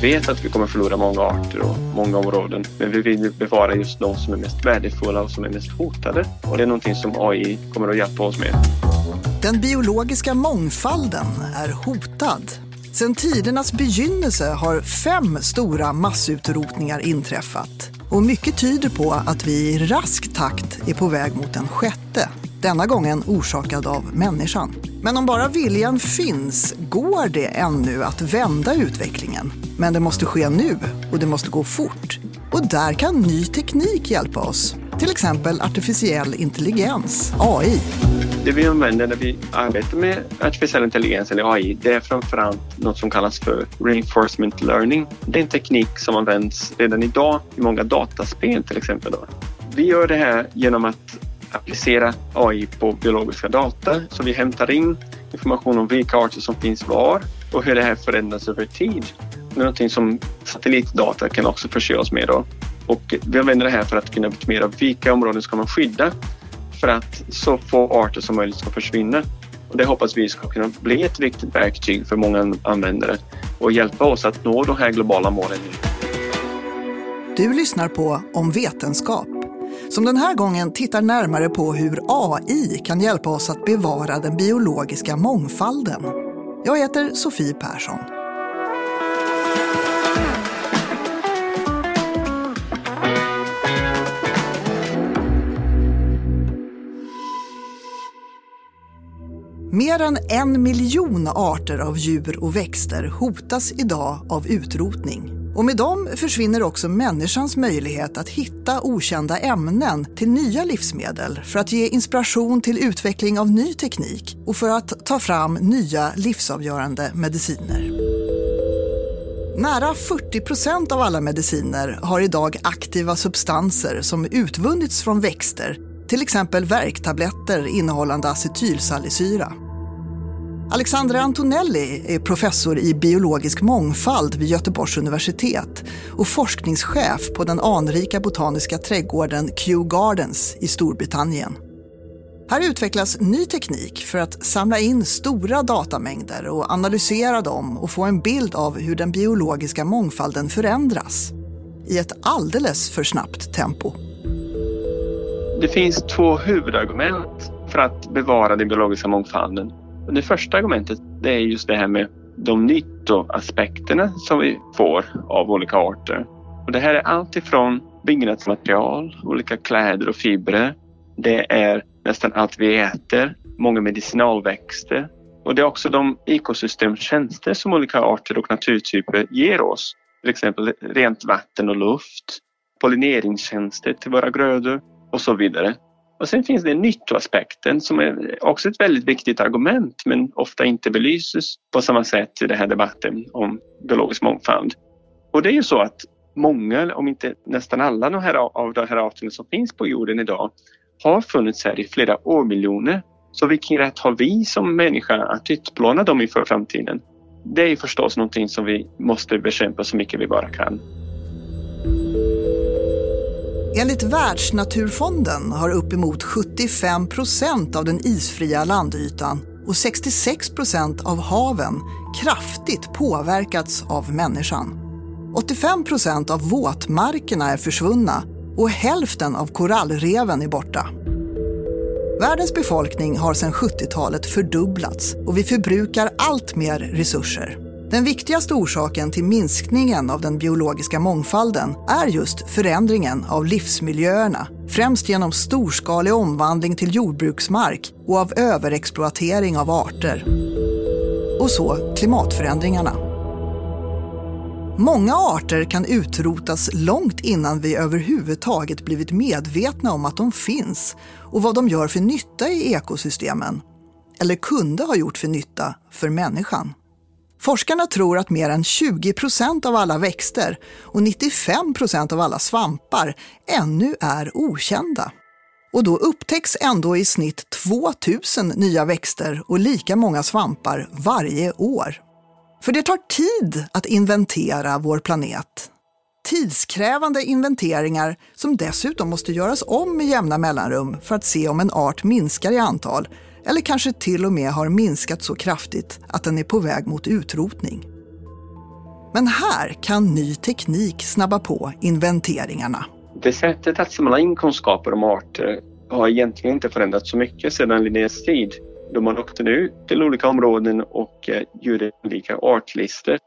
vi vet att vi kommer förlora många arter och många områden. Men vi vill bevara just de som är mest värdefulla och som är mest hotade. Och det är någonting som AI kommer att hjälpa oss med. Den biologiska mångfalden är hotad. Sedan tidernas begynnelse har fem stora massutrotningar inträffat. Och mycket tyder på att vi i rask takt är på väg mot en sjätte. Denna gången orsakad av människan. Men om bara viljan finns går det ännu att vända utvecklingen. Men det måste ske nu och det måste gå fort. Och där kan ny teknik hjälpa oss. Till exempel artificiell intelligens, AI. Det vi använder när vi arbetar med artificiell intelligens eller AI, det är framförallt något som kallas för reinforcement learning. Det är en teknik som används redan idag i många dataspel till exempel. Då. Vi gör det här genom att applicera AI på biologiska data. Så vi hämtar in information om vilka arter som finns var och hur det här förändras över tid. Det är någonting som satellitdata kan också förse oss med. Då. Och vi använder det här för att kunna optimera vilka områden ska man skydda för att så få arter som möjligt ska försvinna. Och det hoppas vi ska kunna bli ett viktigt verktyg för många användare och hjälpa oss att nå de här globala målen. Du lyssnar på Om vetenskap som den här gången tittar närmare på hur AI kan hjälpa oss att bevara den biologiska mångfalden. Jag heter Sofie Persson. Mer än en miljon arter av djur och växter hotas idag av utrotning. Och med dem försvinner också människans möjlighet att hitta okända ämnen till nya livsmedel för att ge inspiration till utveckling av ny teknik och för att ta fram nya livsavgörande mediciner. Nära 40 procent av alla mediciner har idag aktiva substanser som utvunnits från växter, till exempel värktabletter innehållande acetylsalicyra. Alexandra Antonelli är professor i biologisk mångfald vid Göteborgs universitet och forskningschef på den anrika botaniska trädgården Kew Gardens i Storbritannien. Här utvecklas ny teknik för att samla in stora datamängder och analysera dem och få en bild av hur den biologiska mångfalden förändras i ett alldeles för snabbt tempo. Det finns två huvudargument för att bevara den biologiska mångfalden. Det första argumentet det är just det här med de nyttoaspekterna som vi får av olika arter. Och det här är allt ifrån byggnadsmaterial, olika kläder och fibrer. Det är nästan allt vi äter, många medicinalväxter och det är också de ekosystemtjänster som olika arter och naturtyper ger oss. Till exempel rent vatten och luft, pollineringstjänster till våra grödor och så vidare. Och sen finns det nyttoaspekten som är också ett väldigt viktigt argument men ofta inte belyses på samma sätt i den här debatten om biologisk mångfald. Och det är ju så att många, om inte nästan alla de här, av de här arterna som finns på jorden idag har funnits här i flera årmiljoner. Så vilken rätt har vi som människa att utplåna dem inför framtiden? Det är förstås någonting som vi måste bekämpa så mycket vi bara kan. Enligt Världsnaturfonden har uppemot 75 procent av den isfria landytan och 66 procent av haven kraftigt påverkats av människan. 85 procent av våtmarkerna är försvunna och hälften av korallreven är borta. Världens befolkning har sedan 70-talet fördubblats och vi förbrukar allt mer resurser. Den viktigaste orsaken till minskningen av den biologiska mångfalden är just förändringen av livsmiljöerna, främst genom storskalig omvandling till jordbruksmark och av överexploatering av arter. Och så klimatförändringarna. Många arter kan utrotas långt innan vi överhuvudtaget blivit medvetna om att de finns och vad de gör för nytta i ekosystemen. Eller kunde ha gjort för nytta för människan. Forskarna tror att mer än 20 procent av alla växter och 95 procent av alla svampar ännu är okända. Och då upptäcks ändå i snitt 2000 nya växter och lika många svampar varje år. För det tar tid att inventera vår planet. Tidskrävande inventeringar som dessutom måste göras om med jämna mellanrum för att se om en art minskar i antal eller kanske till och med har minskat så kraftigt att den är på väg mot utrotning. Men här kan ny teknik snabba på inventeringarna. Det sättet att samla in kunskaper om arter har egentligen inte förändrats så mycket sedan Linnés tid då man åkte nu till olika områden och eh, gjorde olika artlistor.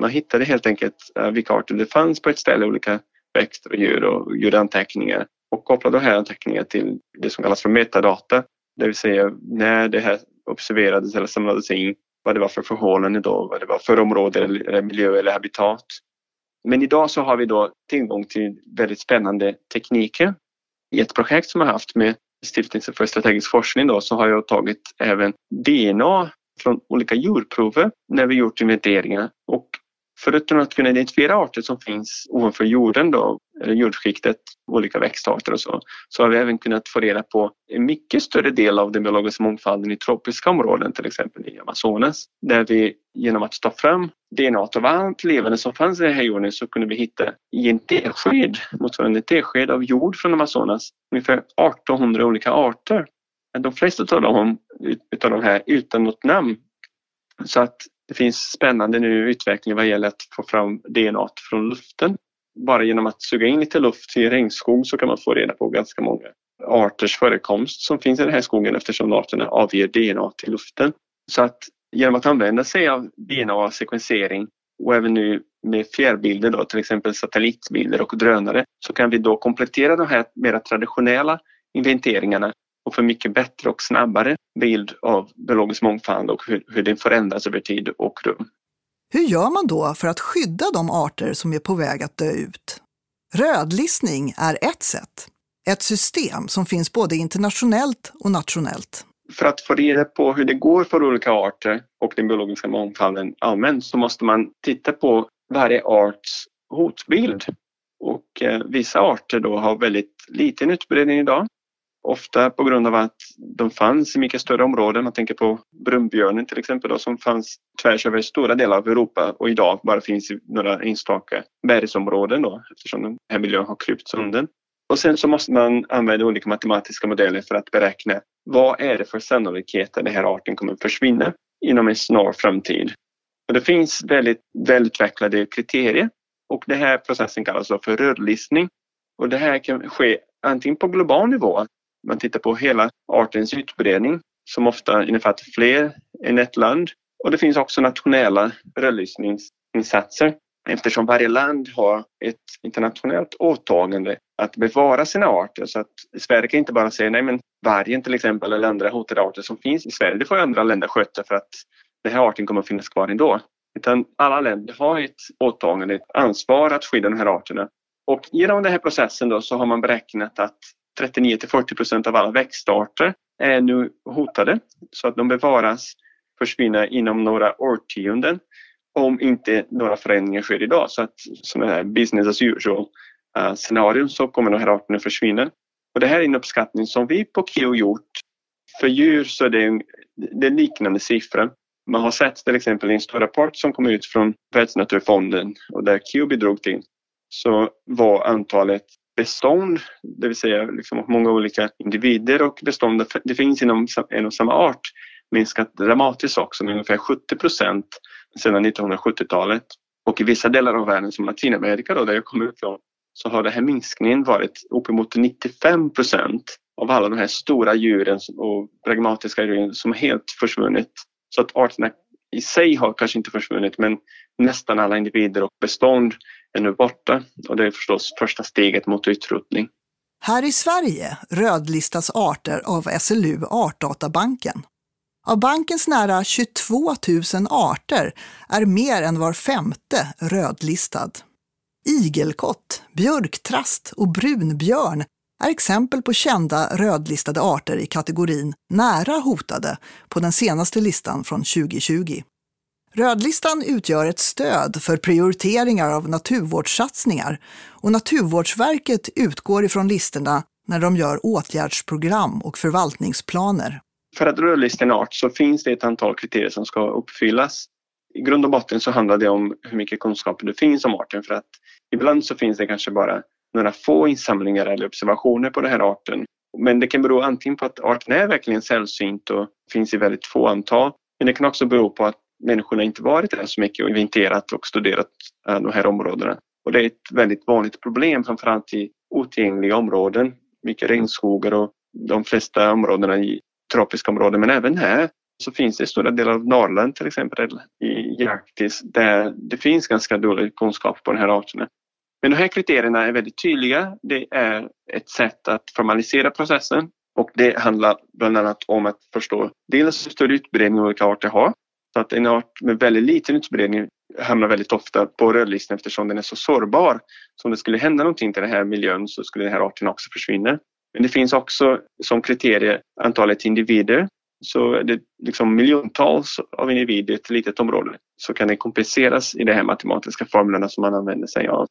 Man hittade helt enkelt eh, vilka arter det fanns på ett ställe, olika växter och djur och gjorde anteckningar och kopplade de här anteckningarna till det som kallas för metadata, det vill säga när det här observerades eller samlades in, vad det var för förhållanden då, vad det var för område eller miljö eller habitat. Men idag så har vi då tillgång till väldigt spännande tekniker. I ett projekt som jag haft med Stiftelsen för strategisk forskning då, så har jag tagit även DNA från olika djurprover när vi gjort inventeringar och förutom att kunna identifiera arter som finns ovanför jorden då, eller jordskiktet, olika växtarter och så, så har vi även kunnat få reda på en mycket större del av den biologiska mångfalden i tropiska områden, till exempel i Amazonas, där vi genom att ta fram DNA av allt levande som fanns i den här jorden så kunde vi hitta i en tesked, motsvarande en tesked av jord från Amazonas, ungefär 1800 olika arter. De flesta av dem, utav de här utan något namn. Så att det finns spännande nu utveckling vad gäller att få fram DNA från luften. Bara genom att suga in lite luft i regnskog så kan man få reda på ganska många arters förekomst som finns i den här skogen eftersom arterna avger DNA till luften. Så att genom att använda sig av DNA-sekvensering och även nu med fjärrbilder, då, till exempel satellitbilder och drönare, så kan vi då komplettera de här mer traditionella inventeringarna och få mycket bättre och snabbare bild av biologisk mångfald och hur, hur den förändras över tid och rum. Hur gör man då för att skydda de arter som är på väg att dö ut? Rödlistning är ett sätt. Ett system som finns både internationellt och nationellt. För att få reda på hur det går för olika arter och den biologiska mångfalden allmänt så måste man titta på varje arts hotbild. Och eh, vissa arter då har väldigt liten utbredning idag Ofta på grund av att de fanns i mycket större områden. Man tänker på brunbjörnen till exempel då, som fanns tvärs över stora delar av Europa och idag bara finns i några enstaka bergsområden då, eftersom den här miljön har krypts undan. Och sen så måste man använda olika matematiska modeller för att beräkna vad är det för sannolikhet att den här arten kommer att försvinna inom en snar framtid. Och det finns väldigt välutvecklade kriterier och den här processen kallas för rödlistning. Och det här kan ske antingen på global nivå, man tittar på hela artens utbredning som ofta innefattar fler än ett land. Och det finns också nationella rödlistningsinsatser eftersom varje land har ett internationellt åtagande att bevara sina arter. Så att Sverige kan inte bara säga nej men vargen till exempel eller andra hotade arter som finns i Sverige, det får andra länder sköta för att den här arten kommer att finnas kvar ändå. Utan alla länder har ett åtagande, ett ansvar att skydda de här arterna. Och genom den här processen då så har man beräknat att 39 till 40 procent av alla växtarter är nu hotade så att de bevaras försvinna inom några årtionden om inte några förändringar sker idag. Så att sådana här business as usual uh, scenarion så kommer de här arterna försvinna. Och det här är en uppskattning som vi på KIO gjort. För djur så är det en, det är liknande siffror. Man har sett till exempel i en stor rapport som kom ut från Världsnaturfonden och där KIO bidrog till så var antalet bestånd, det vill säga liksom många olika individer och bestånd, det finns inom en och samma art, minskat dramatiskt också med ungefär 70 procent sedan 1970-talet. Och i vissa delar av världen som Latinamerika då, där jag kommer ifrån så har den här minskningen varit uppemot 95 procent av alla de här stora djuren och pragmatiska djuren som helt försvunnit. Så att arterna i sig har kanske inte försvunnit men nästan alla individer och bestånd är nu borta och det är förstås första steget mot utrotning. Här i Sverige rödlistas arter av SLU Artdatabanken. Av bankens nära 22 000 arter är mer än var femte rödlistad. Igelkott, björktrast och brunbjörn är exempel på kända rödlistade arter i kategorin nära hotade på den senaste listan från 2020. Rödlistan utgör ett stöd för prioriteringar av naturvårdssatsningar och Naturvårdsverket utgår ifrån listorna när de gör åtgärdsprogram och förvaltningsplaner. För att rödlista en art så finns det ett antal kriterier som ska uppfyllas. I grund och botten så handlar det om hur mycket kunskap det finns om arten för att ibland så finns det kanske bara några få insamlingar eller observationer på den här arten. Men det kan bero antingen på att arten är verkligen sällsynt och finns i väldigt få antal. Men det kan också bero på att människorna inte varit där så mycket och inventerat och studerat eh, de här områdena. Och det är ett väldigt vanligt problem framförallt i otillgängliga områden, mycket regnskogar och de flesta områdena i tropiska områden men även här så finns det stora delar av Norrland till exempel i Arktis där det finns ganska dålig kunskap på de här arterna. Men de här kriterierna är väldigt tydliga. Det är ett sätt att formalisera processen och det handlar bland annat om att förstå dels hur stor utbredning olika arter har. Så att en art med väldigt liten utbredning hamnar väldigt ofta på rödlistan eftersom den är så sårbar. Så om det skulle hända någonting till den här miljön så skulle den här arten också försvinna. Men det finns också som kriterie antalet individer. Så är det liksom miljontals av individer i ett litet område så kan det kompenseras i de här matematiska formlerna som man använder sig av.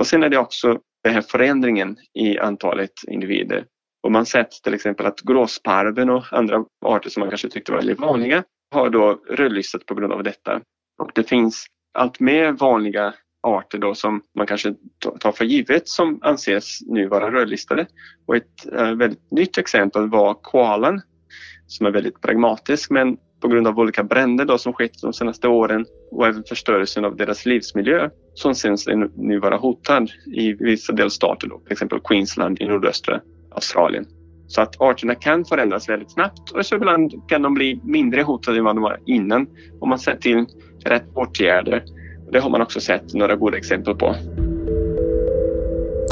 Och sen är det också den här förändringen i antalet individer. Och man sett till exempel att gråsparven och andra arter som man kanske tyckte var väldigt vanliga har då rödlistat på grund av detta. Och det finns allt mer vanliga arter då som man kanske tar för givet som anses nu vara rödlistade. Och ett eh, väldigt nytt exempel var koalan som är väldigt pragmatisk men på grund av olika bränder då som skett de senaste åren och även förstörelsen av deras livsmiljö som syns nu vara hotad i vissa delstater, då, till exempel Queensland i nordöstra Australien. Så att arterna kan förändras väldigt snabbt och så ibland kan de bli mindre hotade än vad de var innan om man sätter till rätt åtgärder. Det har man också sett några goda exempel på.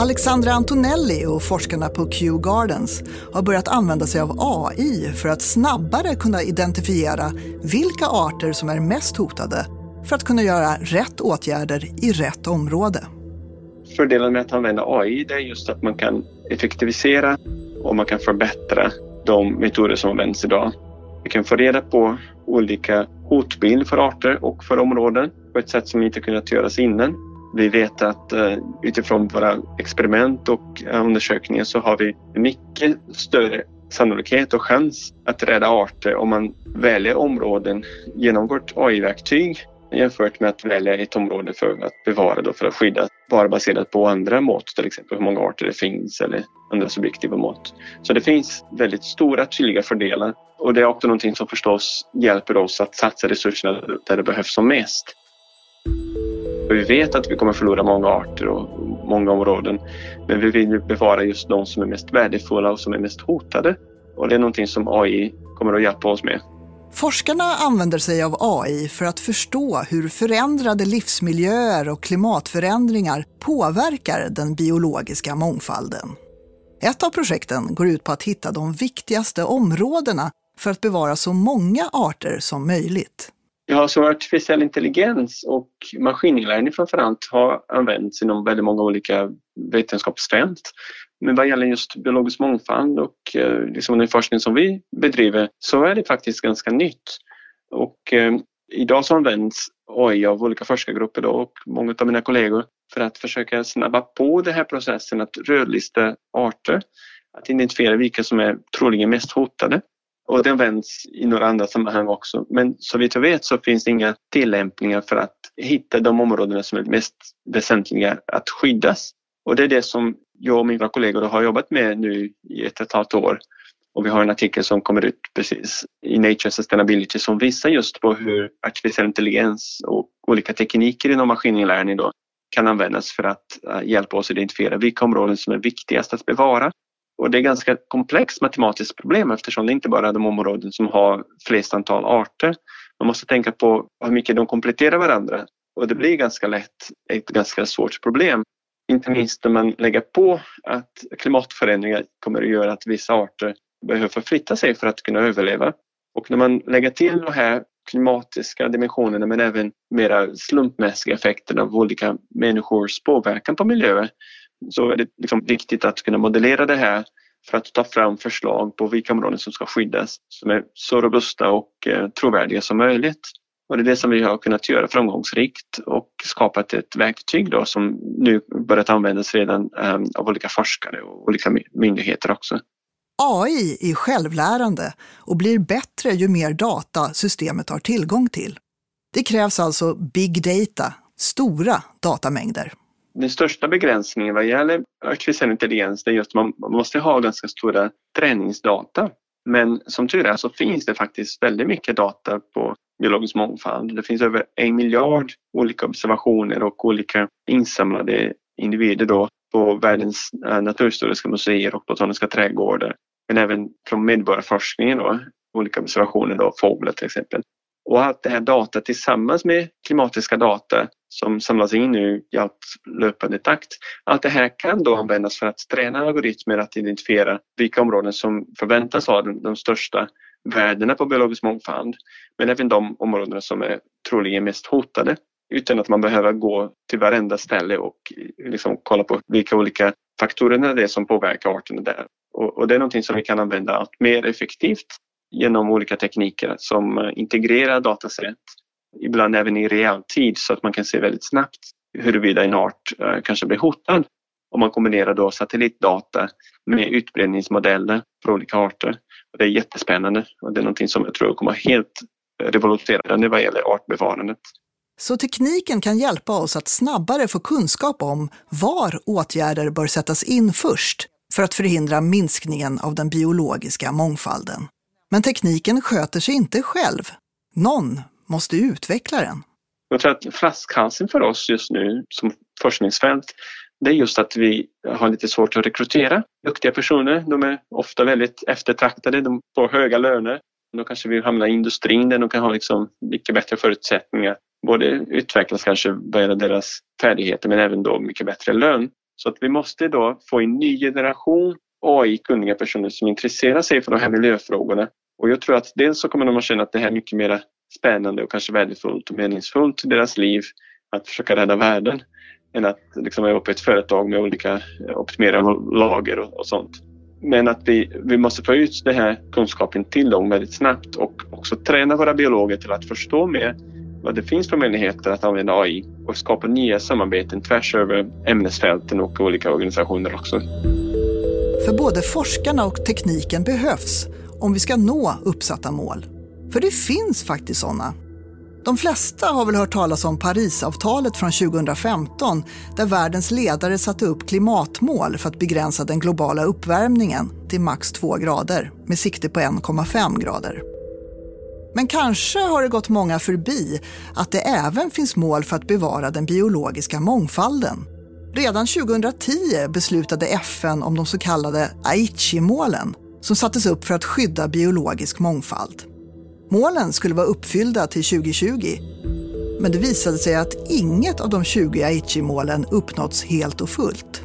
Alexandra Antonelli och forskarna på Kew Gardens har börjat använda sig av AI för att snabbare kunna identifiera vilka arter som är mest hotade för att kunna göra rätt åtgärder i rätt område. Fördelen med att använda AI är just att man kan effektivisera och man kan förbättra de metoder som används idag. Vi kan få reda på olika hotbild för arter och för områden på ett sätt som inte kunnat göras innan. Vi vet att eh, utifrån våra experiment och eh, undersökningar så har vi mycket större sannolikhet och chans att rädda arter om man väljer områden genom vårt AI-verktyg jämfört med att välja ett område för att bevara då för att skydda bara baserat på andra mått, till exempel hur många arter det finns eller andra subjektiva mått. Så det finns väldigt stora tydliga fördelar och det är också någonting som förstås hjälper oss att satsa resurserna där det behövs som mest. Vi vet att vi kommer förlora många arter och många områden men vi vill bevara just de som är mest värdefulla och som är mest hotade. Och det är någonting som AI kommer att hjälpa oss med. Forskarna använder sig av AI för att förstå hur förändrade livsmiljöer och klimatförändringar påverkar den biologiska mångfalden. Ett av projekten går ut på att hitta de viktigaste områdena för att bevara så många arter som möjligt. Ja, så artificiell intelligens och maskininlärning framförallt har använts inom väldigt många olika vetenskapsfält. Men vad gäller just biologisk mångfald och eh, liksom den forskning som vi bedriver så är det faktiskt ganska nytt. Och eh, idag så används AI av olika forskargrupper då, och många av mina kollegor för att försöka snabba på den här processen att rödlista arter, att identifiera vilka som är troligen mest hotade. Och det används i några andra sammanhang också. Men så vitt jag vet så finns det inga tillämpningar för att hitta de områdena som är mest väsentliga att skyddas. Och det är det som jag och mina kollegor har jobbat med nu i ett och ett halvt år. Och vi har en artikel som kommer ut precis i Nature Sustainability som visar just på hur artificiell intelligens och olika tekniker inom maskininlärning då kan användas för att eh, hjälpa oss identifiera vilka områden som är viktigast att bevara. Och det är ett ganska komplext matematiskt problem eftersom det inte bara är de områden som har flest antal arter. Man måste tänka på hur mycket de kompletterar varandra och det blir ganska lätt ett ganska svårt problem. Inte minst när man lägger på att klimatförändringar kommer att göra att vissa arter behöver förflytta sig för att kunna överleva. Och när man lägger till de här klimatiska dimensionerna men även mera slumpmässiga effekterna av olika människors påverkan på miljön så är det liksom viktigt att kunna modellera det här för att ta fram förslag på vilka områden som ska skyddas som är så robusta och eh, trovärdiga som möjligt. Och det är det som vi har kunnat göra framgångsrikt och skapat ett verktyg då som nu börjat användas redan ehm, av olika forskare och olika myndigheter också. AI är självlärande och blir bättre ju mer data systemet har tillgång till. Det krävs alltså big data, stora datamängder. Den största begränsningen vad gäller artificiell intelligens är just att man måste ha ganska stora träningsdata. Men som tur är så finns det faktiskt väldigt mycket data på biologisk mångfald. Det finns över en miljard olika observationer och olika insamlade individer då på världens eh, naturhistoriska museer och botaniska trädgårdar. Men även från medborgarforskningen då, olika observationer då, fåglar till exempel. Och allt det här data tillsammans med klimatiska data som samlas in nu i allt löpande takt. Allt det här kan då användas för att träna algoritmer att identifiera vilka områden som förväntas ha de, de största värdena på biologisk mångfald. Men även de områden som är troligen mest hotade utan att man behöver gå till varenda ställe och liksom kolla på vilka olika faktorer det är som påverkar arterna där. Och, och det är någonting som vi kan använda allt mer effektivt genom olika tekniker som eh, integrerar dataset, ibland även i realtid så att man kan se väldigt snabbt huruvida en art eh, kanske blir hotad. Och man kombinerar då satellitdata med utbredningsmodeller för olika arter. Och det är jättespännande och det är någonting som jag tror kommer helt revolutionerande vad gäller artbevarandet. Så tekniken kan hjälpa oss att snabbare få kunskap om var åtgärder bör sättas in först för att förhindra minskningen av den biologiska mångfalden. Men tekniken sköter sig inte själv. Någon måste utveckla den. Jag tror att flaskhalsen för oss just nu som forskningsfält det är just att vi har lite svårt att rekrytera duktiga personer. De är ofta väldigt eftertraktade, de får höga löner. Då kanske vi hamnar i industrin där de kan ha liksom mycket bättre förutsättningar. Både utvecklas kanske vad gäller deras färdigheter men även då mycket bättre lön. Så att vi måste då få en ny generation AI-kunniga personer som intresserar sig för de här miljöfrågorna. Och jag tror att dels så kommer de att känna att det här är mycket mer spännande och kanske värdefullt och meningsfullt i deras liv att försöka rädda världen än att liksom vara på ett företag med olika optimerade lager och, och sånt. Men att vi, vi måste få ut den här kunskapen till dem väldigt snabbt och också träna våra biologer till att förstå mer vad det finns för möjligheter att använda AI och skapa nya samarbeten tvärs över ämnesfälten och olika organisationer också. För både forskarna och tekniken behövs om vi ska nå uppsatta mål. För det finns faktiskt sådana. De flesta har väl hört talas om Parisavtalet från 2015 där världens ledare satte upp klimatmål för att begränsa den globala uppvärmningen till max 2 grader med sikte på 1,5 grader. Men kanske har det gått många förbi att det även finns mål för att bevara den biologiska mångfalden. Redan 2010 beslutade FN om de så kallade Aichi-målen som sattes upp för att skydda biologisk mångfald. Målen skulle vara uppfyllda till 2020. Men det visade sig att inget av de 20 Aichi-målen uppnåtts helt och fullt.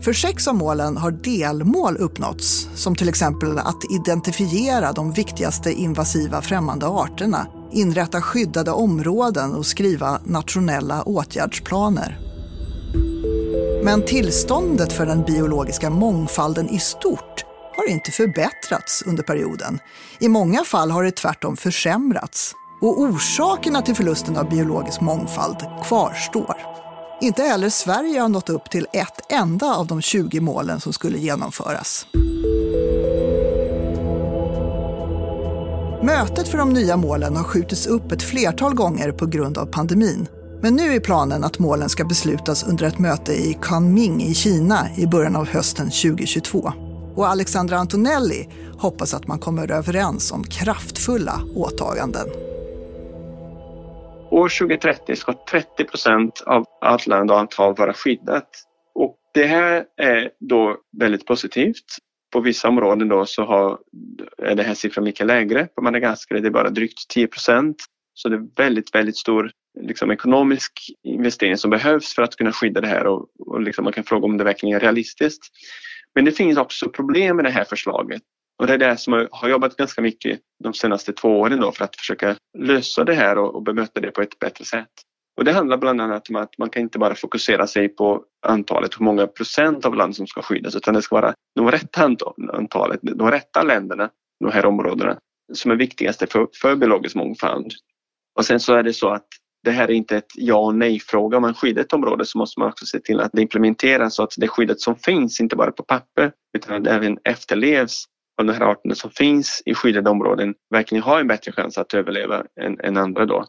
För sex av målen har delmål uppnåtts, som till exempel att identifiera de viktigaste invasiva främmande arterna, inrätta skyddade områden och skriva nationella åtgärdsplaner. Men tillståndet för den biologiska mångfalden i stort har inte förbättrats under perioden. I många fall har det tvärtom försämrats. Och orsakerna till förlusten av biologisk mångfald kvarstår. Inte heller Sverige har nått upp till ett enda av de 20 målen som skulle genomföras. Mötet för de nya målen har skjutits upp ett flertal gånger på grund av pandemin. Men nu är planen att målen ska beslutas under ett möte i Kunming i Kina i början av hösten 2022 och Alexandra Antonelli hoppas att man kommer överens om kraftfulla åtaganden. År 2030 ska 30 procent av allt land och antal vara skyddat. Och det här är då väldigt positivt. På vissa områden då så har, är den här siffran mycket lägre. På Madagaskar är det bara drygt 10 procent. Så det är väldigt, väldigt stor liksom, ekonomisk investering som behövs för att kunna skydda det här och, och liksom, man kan fråga om det verkligen är realistiskt. Men det finns också problem med det här förslaget. Och det är det som jag har jobbat ganska mycket de senaste två åren då för att försöka lösa det här och, och bemöta det på ett bättre sätt. Och det handlar bland annat om att man kan inte bara fokusera sig på antalet, hur många procent av land som ska skyddas, utan det ska vara de rätta antalet, de rätta länderna, de här områdena, som är viktigaste för, för biologisk mångfald. Och sen så är det så att det här är inte ett ja och nej fråga. Om man skyddar ett område så måste man också se till att det implementeras så att det skyddet som finns, inte bara på papper, utan att det även efterlevs av de här arterna som finns i skyddade områden verkligen har en bättre chans att överleva än, än andra då.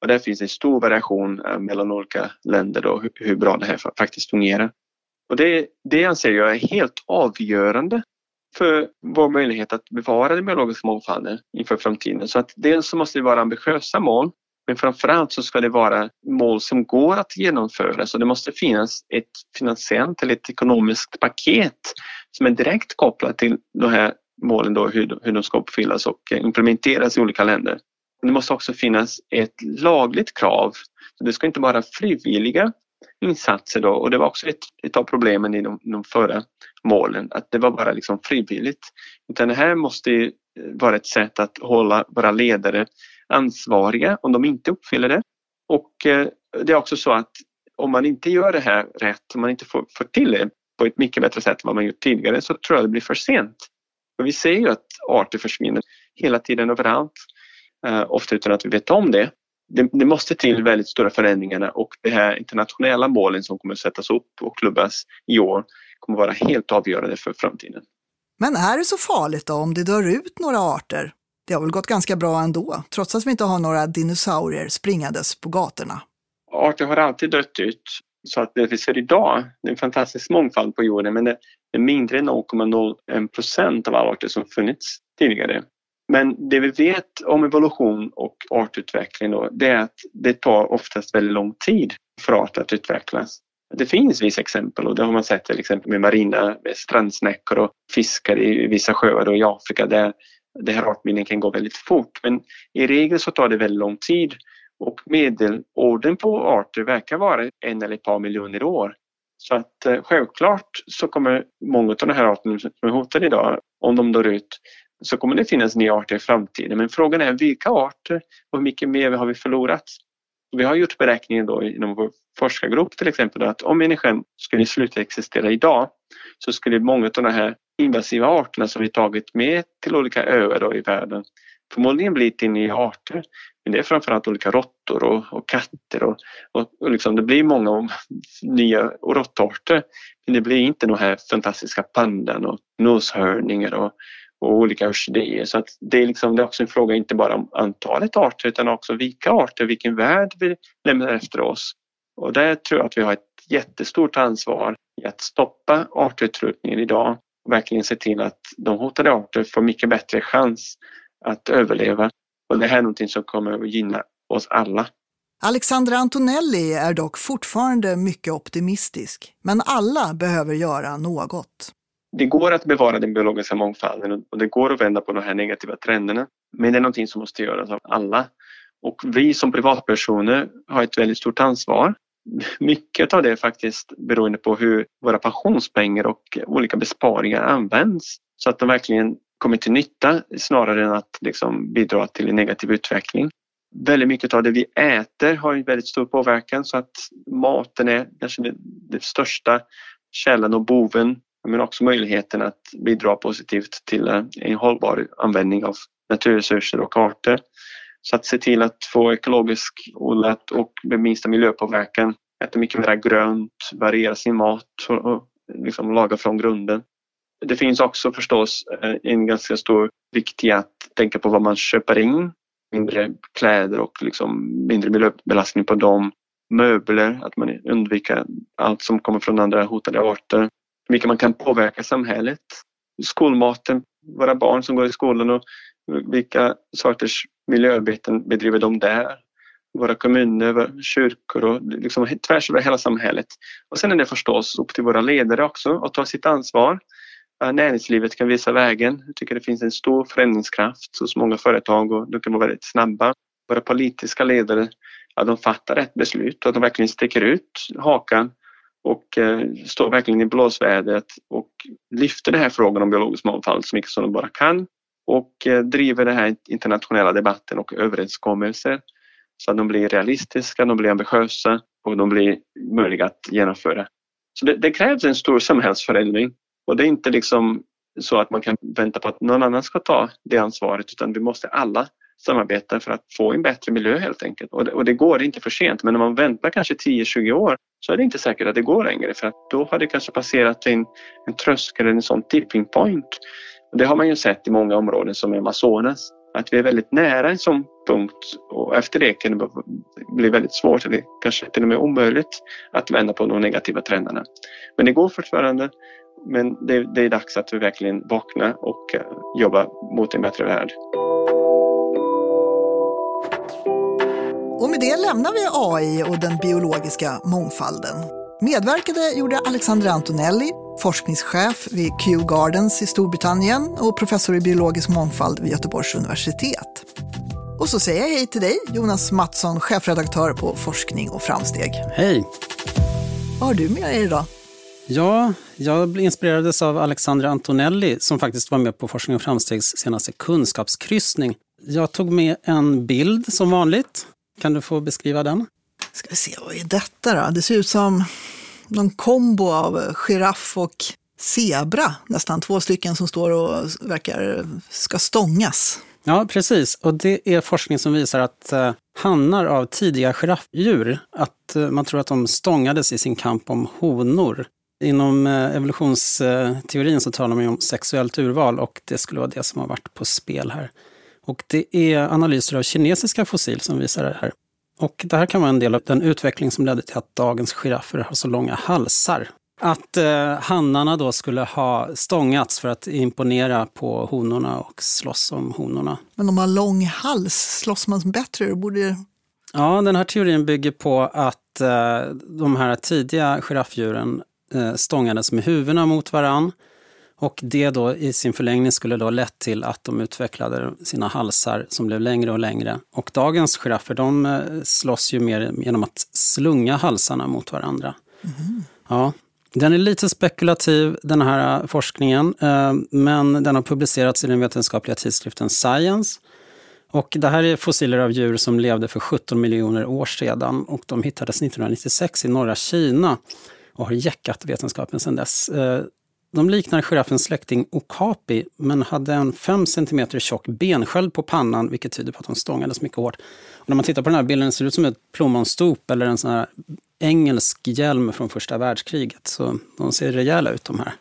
Och där finns en stor variation eh, mellan olika länder då, hur, hur bra det här faktiskt fungerar. Och det, det anser jag är helt avgörande för vår möjlighet att bevara den biologiska mångfalden inför framtiden. Så att dels så måste det vara ambitiösa mål men framförallt så ska det vara mål som går att genomföra så det måste finnas ett finansiellt eller ett ekonomiskt paket som är direkt kopplat till de här målen då, hur, hur de ska uppfyllas och eh, implementeras i olika länder. Det måste också finnas ett lagligt krav. Så det ska inte vara frivilliga insatser då och det var också ett, ett av problemen i de, de förra målen, att det var bara liksom frivilligt. Utan det här måste eh, vara ett sätt att hålla våra ledare ansvariga om de inte uppfyller det. Och eh, det är också så att om man inte gör det här rätt, om man inte får, får till det på ett mycket bättre sätt än vad man gjort tidigare så tror jag det blir för sent. För vi ser ju att arter försvinner hela tiden överallt, eh, ofta utan att vi vet om det. det. det. måste till väldigt stora förändringar och de här internationella målen som kommer att sättas upp och klubbas i år kommer att vara helt avgörande för framtiden. Men är det så farligt då om det dör ut några arter? Det har väl gått ganska bra ändå, trots att vi inte har några dinosaurier springandes på gatorna. Arter har alltid dött ut, så att det vi ser idag, det är en fantastisk mångfald på jorden, men det är mindre än 0,01 procent av alla arter som funnits tidigare. Men det vi vet om evolution och artutveckling då, det är att det tar oftast väldigt lång tid för arter att utvecklas. Det finns vissa exempel och det har man sett till exempel med marina med strandsnäckor och fiskar i vissa sjöar i Afrika där det här artbildningen kan gå väldigt fort. Men i regel så tar det väldigt lång tid och medelåldern på arter verkar vara en eller ett par miljoner år. Så att eh, självklart så kommer många av de här arterna som är hotade idag, om de dör ut, så kommer det finnas nya arter i framtiden. Men frågan är vilka arter och hur mycket mer har vi förlorat? Vi har gjort beräkningar då inom vår forskargrupp till exempel att om människan skulle sluta existera idag så skulle många av de här invasiva arterna som vi tagit med till olika öar då i världen förmodligen blir till nya arter. Men det är framförallt olika råttor och, och, katter och, och, och liksom det blir många nya råttarter. Men det blir inte de här fantastiska pandan och noshörningar och, och olika orkidéer. Så att det, är liksom, det är också en fråga inte bara om antalet arter utan också vilka arter, vilken värld vi lämnar efter oss. Och där tror jag att vi har ett jättestort ansvar i att stoppa artutrotningen idag och verkligen se till att de hotade arter får mycket bättre chans att överleva. Och det här är någonting som kommer att gynna oss alla. Alexandra Antonelli är dock fortfarande mycket optimistisk, men alla behöver göra något. Det går att bevara den biologiska mångfalden och det går att vända på de här negativa trenderna. Men det är någonting som måste göras av alla. Och vi som privatpersoner har ett väldigt stort ansvar mycket av det är faktiskt beroende på hur våra pensionspengar och olika besparingar används så att de verkligen kommer till nytta snarare än att liksom bidra till en negativ utveckling. Väldigt mycket av det vi äter har en väldigt stor påverkan så att maten är kanske den största källan och boven men också möjligheten att bidra positivt till en hållbar användning av naturresurser och arter. Så att se till att få ekologiskt odlat och med minsta miljöpåverkan, äta mycket mer grönt, variera sin mat och liksom laga från grunden. Det finns också förstås eh, en ganska stor vikt i att tänka på vad man köper in. Mindre kläder och liksom mindre miljöbelastning på dem. Möbler, att man undviker allt som kommer från andra hotade arter. Hur mycket man kan påverka samhället. Skolmaten, våra barn som går i skolan och vilka sorters miljöarbeten bedriver de där? Våra kommuner, kyrkor och liksom tvärs över hela samhället. Och sen är det förstås upp till våra ledare också att ta sitt ansvar. Näringslivet kan visa vägen. Jag tycker det finns en stor förändringskraft hos många företag och de kan vara väldigt snabba. Våra politiska ledare, att de fattar rätt beslut och att de verkligen sticker ut hakan och eh, står verkligen i blåsvädret och lyfter den här frågan om biologisk mångfald så mycket som de bara kan och eh, driver den här internationella debatten och överenskommelser så att de blir realistiska, de blir ambitiösa och de blir möjliga att genomföra. Så det, det krävs en stor samhällsförändring och det är inte liksom så att man kan vänta på att någon annan ska ta det ansvaret utan vi måste alla samarbeta för att få en bättre miljö helt enkelt. Och det, och det går inte för sent men om man väntar kanske 10-20 år så är det inte säkert att det går längre för att då har det kanske passerat en, en tröskel, en sån tipping point det har man ju sett i många områden som Amazonas, att vi är väldigt nära en sån punkt och efter det kan det bli väldigt svårt eller kanske till och med omöjligt att vända på de negativa trenderna. Men det går fortfarande Men det, det är dags att vi verkligen vaknar och jobba jobbar mot en bättre värld. Och med det lämnar vi AI och den biologiska mångfalden. Medverkade gjorde Alexandra Antonelli, forskningschef vid Kew Gardens i Storbritannien och professor i biologisk mångfald vid Göteborgs universitet. Och så säger jag hej till dig, Jonas Mattsson, chefredaktör på Forskning och framsteg. Hej! Vad har du med dig idag? Ja, jag inspirerades av Alexandra Antonelli som faktiskt var med på Forskning och framstegs senaste kunskapskryssning. Jag tog med en bild som vanligt. Kan du få beskriva den? Ska vi se, vad är detta då? Det ser ut som någon kombo av giraff och zebra, nästan två stycken som står och verkar ska stångas. Ja, precis. Och det är forskning som visar att eh, hannar av tidiga giraffdjur, att eh, man tror att de stångades i sin kamp om honor. Inom eh, evolutionsteorin så talar man om sexuellt urval och det skulle vara det som har varit på spel här. Och det är analyser av kinesiska fossil som visar det här. Och det här kan vara en del av den utveckling som ledde till att dagens giraffer har så långa halsar. Att eh, hannarna då skulle ha stångats för att imponera på honorna och slåss om honorna. Men om man har lång hals, slåss man bättre? Borde... Ja, den här teorin bygger på att eh, de här tidiga giraffdjuren eh, stångades med huvudena mot varann. Och det då i sin förlängning skulle då lett till att de utvecklade sina halsar som blev längre och längre. Och dagens giraffer de eh, slåss ju mer genom att slunga halsarna mot varandra. Mm. Ja, den är lite spekulativ den här äh, forskningen, äh, men den har publicerats i den vetenskapliga tidskriften Science. Och det här är fossiler av djur som levde för 17 miljoner år sedan och de hittades 1996 i norra Kina och har jäckat vetenskapen sedan dess. De liknar giraffens släkting okapi men hade en 5 cm tjock bensköld på pannan vilket tyder på att de stångades mycket hårt. Och när man tittar på den här bilden ser det ut som ett plommonstop eller en sån här engelsk hjälm från första världskriget. Så de ser rejäla ut de här.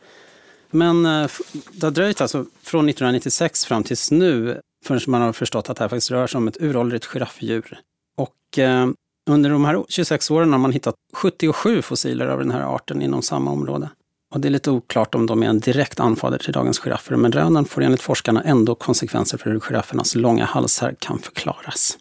Men eh, det har dröjt alltså från 1996 fram tills nu förrän man har förstått att det här faktiskt rör sig om ett uråldrigt giraffdjur. Och eh, under de här 26 åren har man hittat 77 fossiler av den här arten inom samma område. Och det är lite oklart om de är en direkt anfader till dagens giraffer, men rönen får enligt forskarna ändå konsekvenser för hur giraffernas långa halsar kan förklaras.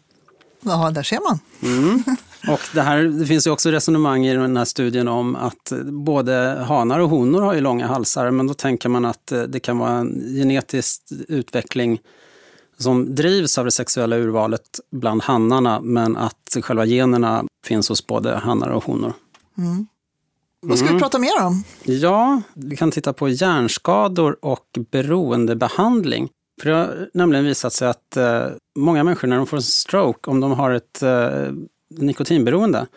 Ja, där ser man. Mm. Och det, här, det finns ju också resonemang i den här studien om att både hanar och honor har ju långa halsar, men då tänker man att det kan vara en genetisk utveckling som drivs av det sexuella urvalet bland hannarna, men att själva generna finns hos både hannar och honor. Mm. Vad ska vi mm. prata mer om? Ja, vi kan titta på hjärnskador och beroendebehandling. För det har nämligen visat sig att eh, många människor när de får en stroke, om de har ett eh, nikotinberoende,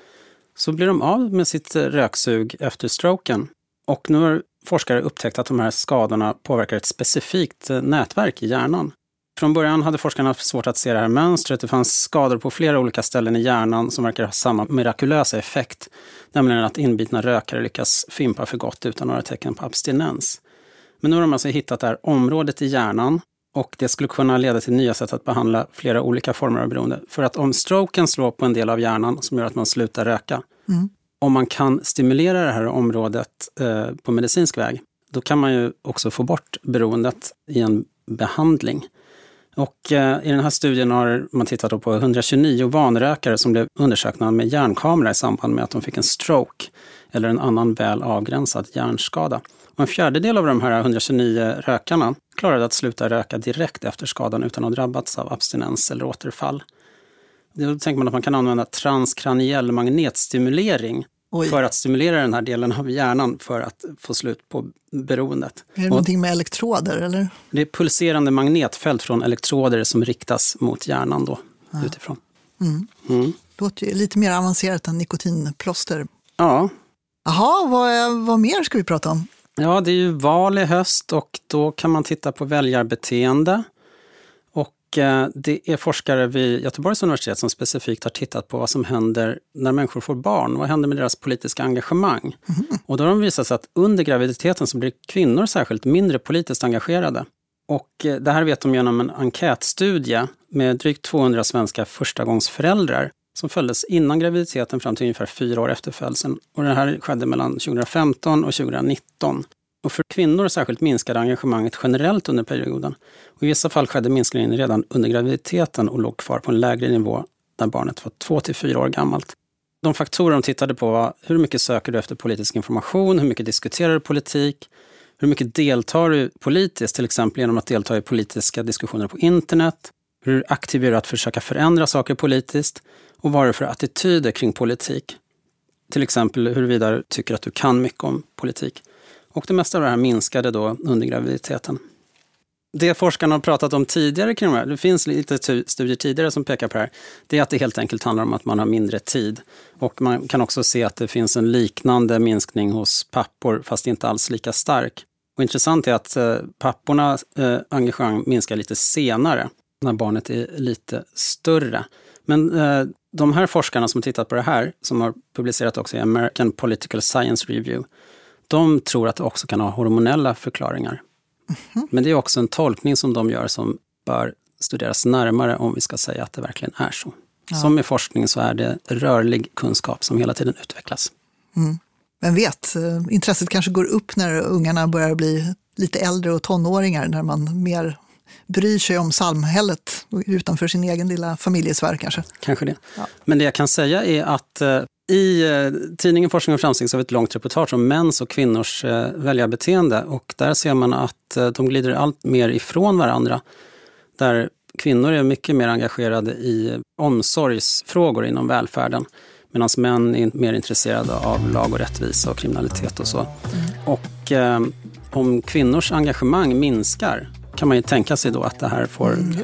så blir de av med sitt röksug efter stroken. Och nu har forskare upptäckt att de här skadorna påverkar ett specifikt eh, nätverk i hjärnan. Från början hade forskarna svårt att se det här mönstret. Det fanns skador på flera olika ställen i hjärnan som verkar ha samma mirakulösa effekt, nämligen att inbitna rökare lyckas fimpa för gott utan några tecken på abstinens. Men nu har de alltså hittat det här området i hjärnan och det skulle kunna leda till nya sätt att behandla flera olika former av beroende. För att om stroken slår på en del av hjärnan som gör att man slutar röka, mm. om man kan stimulera det här området eh, på medicinsk väg, då kan man ju också få bort beroendet i en behandling. Och eh, i den här studien har man tittat på 129 vanrökare som blev undersökta med hjärnkamera i samband med att de fick en stroke eller en annan väl avgränsad hjärnskada. Och en fjärdedel av de här 129 rökarna klarade att sluta röka direkt efter skadan utan att ha drabbats av abstinens eller återfall. Då tänker man att man kan använda transkraniell magnetstimulering Oj. för att stimulera den här delen av hjärnan för att få slut på beroendet. Är det någonting med elektroder? Eller? Det är pulserande magnetfält från elektroder som riktas mot hjärnan då, ja. utifrån. Mm. Mm. Låter ju lite mer avancerat än nikotinplåster. Ja. Jaha, vad, vad mer ska vi prata om? Ja, det är ju val i höst och då kan man titta på väljarbeteende. Eh, det är forskare vid Göteborgs universitet som specifikt har tittat på vad som händer när människor får barn. Vad händer med deras politiska engagemang? Mm. Och då har de visat sig att under graviditeten så blir kvinnor särskilt mindre politiskt engagerade. Och eh, det här vet de genom en enkätstudie med drygt 200 svenska förstagångsföräldrar som följdes innan graviditeten fram till ungefär fyra år efter födseln. Och det här skedde mellan 2015 och 2019. Och för kvinnor särskilt minskade engagemanget generellt under perioden. Och I vissa fall skedde minskningen redan under graviditeten och låg kvar på en lägre nivå när barnet var två till fyra år gammalt. De faktorer de tittade på var hur mycket söker du efter politisk information, hur mycket diskuterar du politik, hur mycket deltar du politiskt, till exempel genom att delta i politiska diskussioner på internet, hur aktiv är du att försöka förändra saker politiskt och vad är det för attityder kring politik? Till exempel huruvida du tycker att du kan mycket om politik. Och det mesta av det här minskade då under graviditeten. Det forskarna har pratat om tidigare kring det här, det finns lite studier tidigare som pekar på det här, det är att det helt enkelt handlar om att man har mindre tid. Och man kan också se att det finns en liknande minskning hos pappor, fast inte alls lika stark. Och intressant är att eh, papporna pappornas eh, engagemang minskar lite senare, när barnet är lite större. Men eh, de här forskarna som tittat på det här, som har publicerat också i American Political Science Review, de tror att det också kan ha hormonella förklaringar. Mm -hmm. Men det är också en tolkning som de gör som bör studeras närmare om vi ska säga att det verkligen är så. Ja. Som i forskning så är det rörlig kunskap som hela tiden utvecklas. Mm. Vem vet, intresset kanske går upp när ungarna börjar bli lite äldre och tonåringar, när man mer bryr sig om samhället utanför sin egen lilla familjesfär kanske. Kanske det. Ja. Men det jag kan säga är att eh, i eh, tidningen Forskning och framsteg så har vi ett långt reportage om mäns och kvinnors eh, väljarbeteende och där ser man att eh, de glider allt mer ifrån varandra. Där kvinnor är mycket mer engagerade i omsorgsfrågor inom välfärden medan män är mer intresserade av lag och rättvisa och kriminalitet och så. Mm. Och eh, om kvinnors engagemang minskar kan man ju tänka sig då att det här får mm,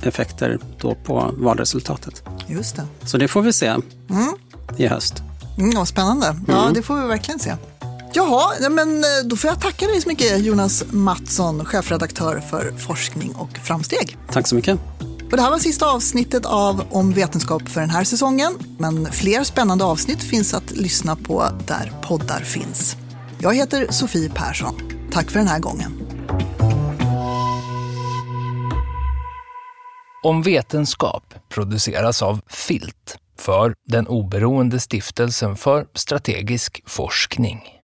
det. effekter då på valresultatet. Just det. Så det får vi se. Mm i höst. Mm, ja, spännande. Ja, mm. det får vi verkligen se. Jaha, men eh, då får jag tacka dig så mycket Jonas Mattsson, chefredaktör för forskning och framsteg. Tack så mycket. Och det här var sista avsnittet av Om vetenskap för den här säsongen. Men fler spännande avsnitt finns att lyssna på där poddar finns. Jag heter Sofie Persson. Tack för den här gången. Om vetenskap produceras av Filt för den oberoende stiftelsen för strategisk forskning.